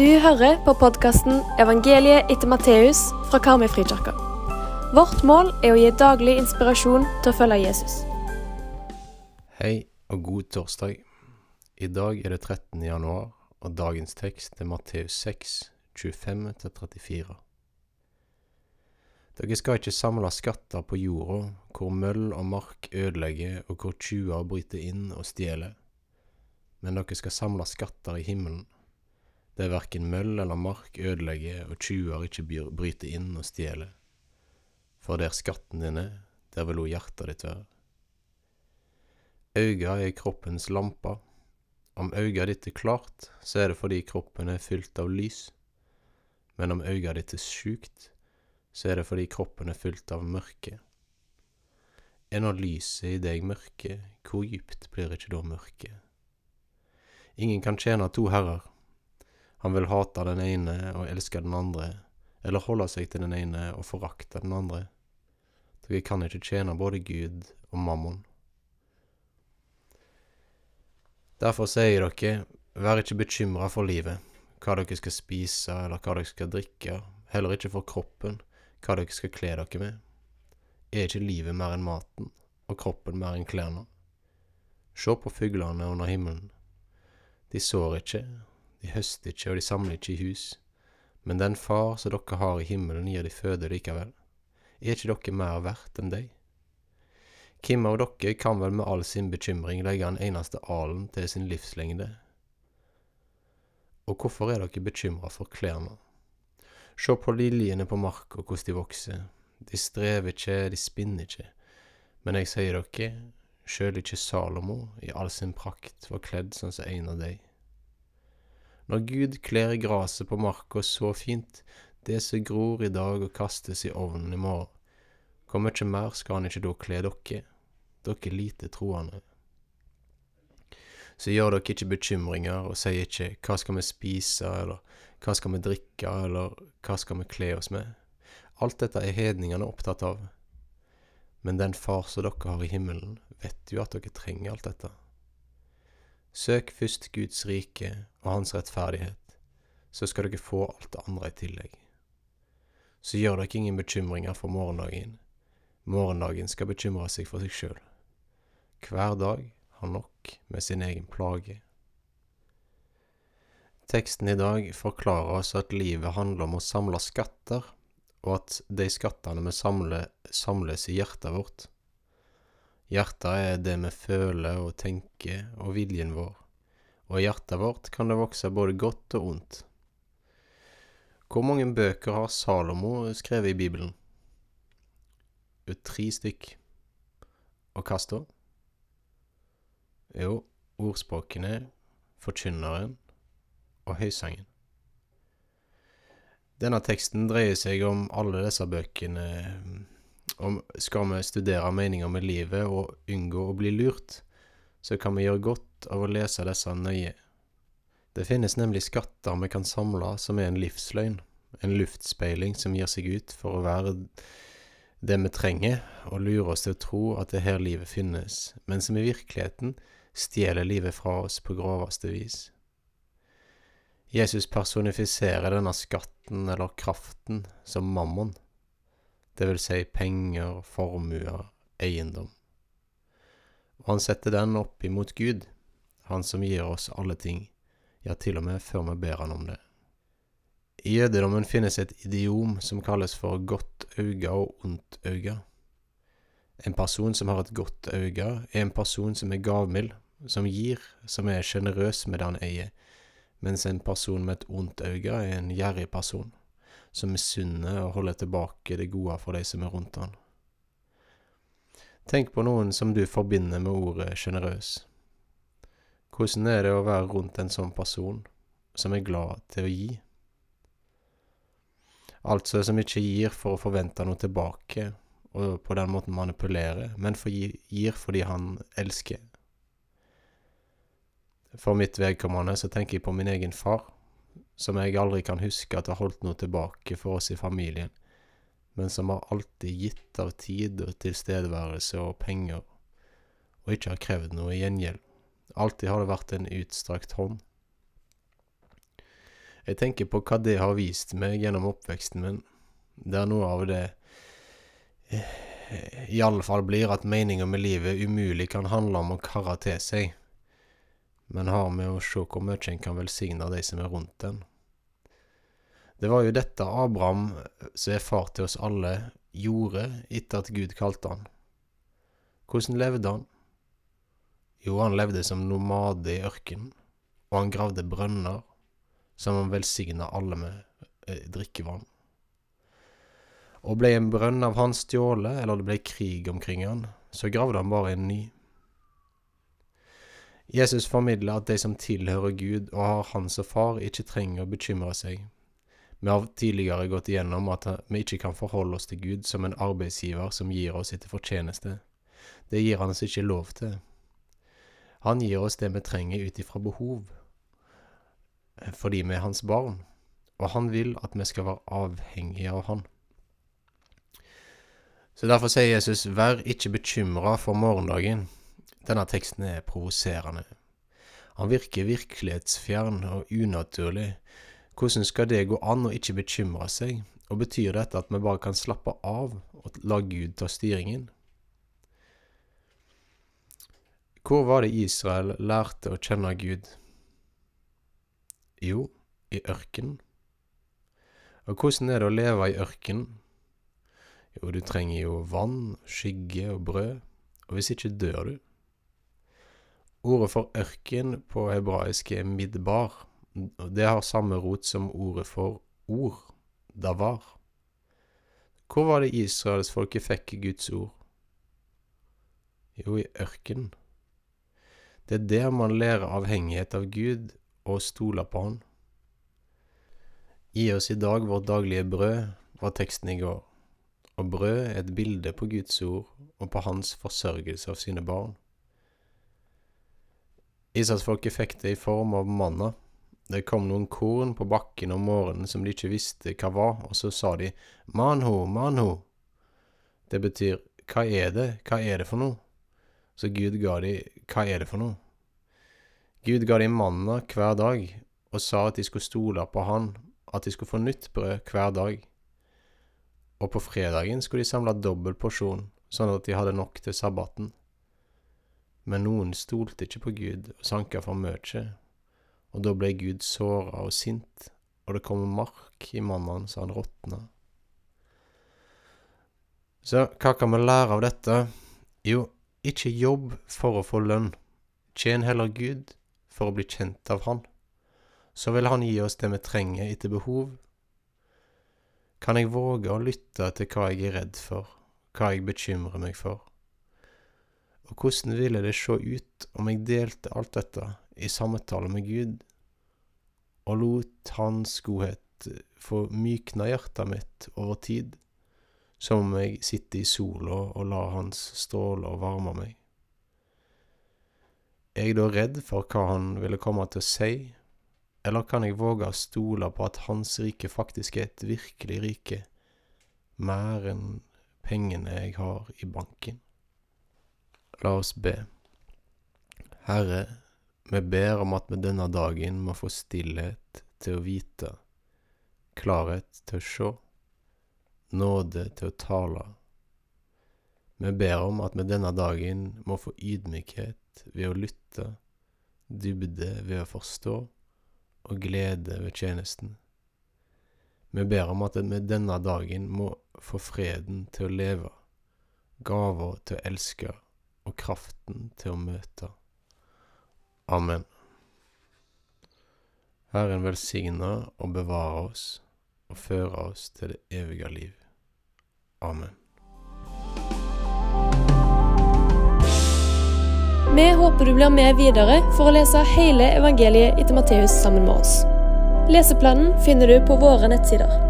Du hører på podkasten 'Evangeliet etter Matteus' fra Karmøyfrikirka. Vårt mål er å gi daglig inspirasjon til å følge Jesus. Hei og god torsdag. I dag er det 13. januar, og dagens tekst er Matteus 6, 25-34. Dere skal ikke samle skatter på jorda, hvor møll og mark ødelegger og hvor tjuver bryter inn og stjeler. Men dere skal samle skatter i himmelen, der verken møll eller mark ødelegger og tjuver ikke bryter inn og stjeler. For der skatten din er, der vil òg hjertet ditt være. Øga er kroppens lampe. Om øyet ditt er klart, så er det fordi kroppen er fylt av lys. Men om øyet ditt er sjukt, så er det fordi kroppen er fylt av mørke. Er nå lyset i deg mørke, hvor dypt blir ikke da mørket? Ingen kan tjene to herrer. Han vil hate den ene og elske den andre, eller holde seg til den ene og forakte den andre. Dere kan ikke tjene både Gud og mammon. Derfor sier dere, vær ikke bekymra for livet, hva dere skal spise eller hva dere skal drikke, heller ikke for kroppen, hva dere skal kle dere med. Er ikke livet mer enn maten, og kroppen mer enn klærne? Se på fuglene under himmelen. De sår ikke, de høster ikke, og de samler ikke i hus. Men den far som dere har i himmelen, gir de føde likevel. Er ikke dere mer verdt enn deg? Hvem av dere kan vel med all sin bekymring legge en eneste alen til sin livslengde? Og hvorfor er dere bekymra for klærne? Se på liljene på marka, hvordan de vokser. De strever ikke, de spinner ikke. Men jeg sier dere, sjøl ikke Salomo i all sin prakt var kledd sånn som en av deg. Når Gud kler gresset på marka så fint, det som gror i dag og kastes i ovnen i morgen, hvor mye mer skal han ikke da kle dere, dere lite troende? Så gjør dere ikke bekymringer og sier ikke hva skal vi spise, eller hva skal vi drikke, eller hva skal vi kle oss med? Alt dette er hedningene opptatt av. Men den far som dere har i himmelen, vet jo at dere trenger alt dette. Søk først Guds rike og hans rettferdighet, så skal dere få alt det andre i tillegg. Så gjør dere ingen bekymringer for morgendagen. Morgendagen skal bekymre seg for seg sjøl. Hver dag har nok med sin egen plage. Teksten i dag forklarer oss at livet handler om å samle skatter, og at de skattene vi samler, samles i hjertet vårt. Hjertet er det vi føler og tenker, og viljen vår, og i hjertet vårt kan det vokse både godt og ondt. Hvor mange bøker har Salomo skrevet i Bibelen? Tre stykk. Og hva står? Jo, ordspråkene, Forkynneren og Høysangen. Denne teksten dreier seg om alle disse bøkene. Om skal vi studere meninger med livet og unngå å bli lurt, så kan vi gjøre godt av å lese disse nøye. Det finnes nemlig skatter vi kan samle som er en livsløgn, en luftspeiling som gir seg ut for å være det vi trenger, og lurer oss til å tro at det er her livet finnes, men som i virkeligheten stjeler livet fra oss på groveste vis. Jesus personifiserer denne skatten eller kraften som mammon, det vil si penger, formuer, eiendom. Og han setter den opp imot Gud, han som gir oss alle ting, ja, til og med før vi ber han om det. I jødedommen finnes et idiom som kalles for godt øye og ondt øye. En person som har et godt øye, er en person som er gavmild, som gir, som er sjenerøs med det han eier, mens en person med et ondt øye er en gjerrig person, som misunner og holder tilbake det gode for de som er rundt han. Tenk på noen som du forbinder med ordet sjenerøs. Hvordan er det å være rundt en sånn person, som er glad til å gi? Altså som ikke gir for å forvente noe tilbake, og på den måten manipulere, men for gir fordi han elsker. For mitt vedkommende så tenker jeg på min egen far, som jeg aldri kan huske at har holdt noe tilbake for oss i familien, men som har alltid gitt av tid og tilstedeværelse og penger, og ikke har krevd noe gjengjeld. Alltid har det vært en utstrakt hånd. Jeg tenker på hva det har vist meg gjennom oppveksten min. Det er noe av det eh, i alle fall blir at meninga med livet umulig kan handle om å karre til seg, men har med å se hvor mye en kan velsigne de som er rundt en. Det var jo dette Abraham, som er far til oss alle, gjorde etter at Gud kalte han. Hvordan levde han? Jo, han levde som nomade i ørkenen, og han gravde brønner som han velsigna alle med eh, drikkevann. Og ble en brønn av han stjålet, eller det ble krig omkring han, så gravde han bare en ny. Jesus formidler at de som tilhører Gud og har Han som far, ikke trenger å bekymre seg. Vi har tidligere gått igjennom at vi ikke kan forholde oss til Gud som en arbeidsgiver som gir oss etter fortjeneste. Det gir han oss ikke lov til. Han gir oss det vi trenger ut ifra behov, fordi vi er hans barn, og han vil at vi skal være avhengige av han. Så derfor sier Jesus, vær ikke bekymra for morgendagen. Denne teksten er provoserende. Han virker virkelighetsfjern og unaturlig. Hvordan skal det gå an å ikke bekymre seg, og betyr dette at vi bare kan slappe av og la Gud ta styringen? Hvor var det Israel lærte å kjenne Gud? Jo, i ørkenen. Og hvordan er det å leve i ørkenen? Jo, du trenger jo vann, skygge og brød, og hvis ikke dør du. Ordet for ørken på hebraisk er midbar, det har samme rot som ordet for ord, davar. Hvor var det israelsfolket fikk Guds ord? Jo, i ørkenen. Det er der man lærer avhengighet av Gud og stoler på Han. Gi oss i dag vårt daglige brød, var teksten i går. Og brød er et bilde på Guds ord og på Hans forsørgelse av sine barn. Israelsfolket fikk det i form av manna. Det kom noen korn på bakken om morgenen som de ikke visste hva var, og så sa de manho, manho. Det betyr hva er det, hva er det for noe? Så Gud ga de hva er det for noe? Gud ga de manna hver dag og sa at de skulle stole på Han, at de skulle få nytt brød hver dag. Og på fredagen skulle de samle dobbel porsjon, sånn at de hadde nok til sabbaten. Men noen stolte ikke på Gud og sanka for mye, og da ble Gud såra og sint, og det kom mark i mannen så han råtna. Så hva kan vi lære av dette? Jo, ikke jobb for å få lønn. Tjen heller Gud for å bli kjent av Han. Så vil Han gi oss det vi trenger etter behov. Kan jeg våge å lytte til hva jeg er redd for, hva jeg bekymrer meg for? Og hvordan ville det se ut om jeg delte alt dette i samtale med Gud, og lot Hans godhet få mykna hjertet mitt over tid, som om jeg sitter i sola og lar Hans stråler varme meg? Er jeg da redd for hva han ville komme til å si, eller kan jeg våge å stole på at hans rike faktisk er et virkelig rike, mer enn pengene jeg har i banken? La oss be. Herre, vi ber om at vi denne dagen må få stillhet til å vite, klarhet til å se, nåde til å tale. Vi ber om at vi denne dagen må få ydmykhet ved å lytte, dybde ved å forstå og glede ved tjenesten. Vi ber om at vi denne dagen må få freden til å leve, gaver til å elske og kraften til å møte. Amen. Herren velsigne og bevare oss og føre oss til det evige liv. Amen. Vi håper du blir med videre for å lese hele evangeliet etter Matteus sammen med oss. Leseplanen finner du på våre nettsider.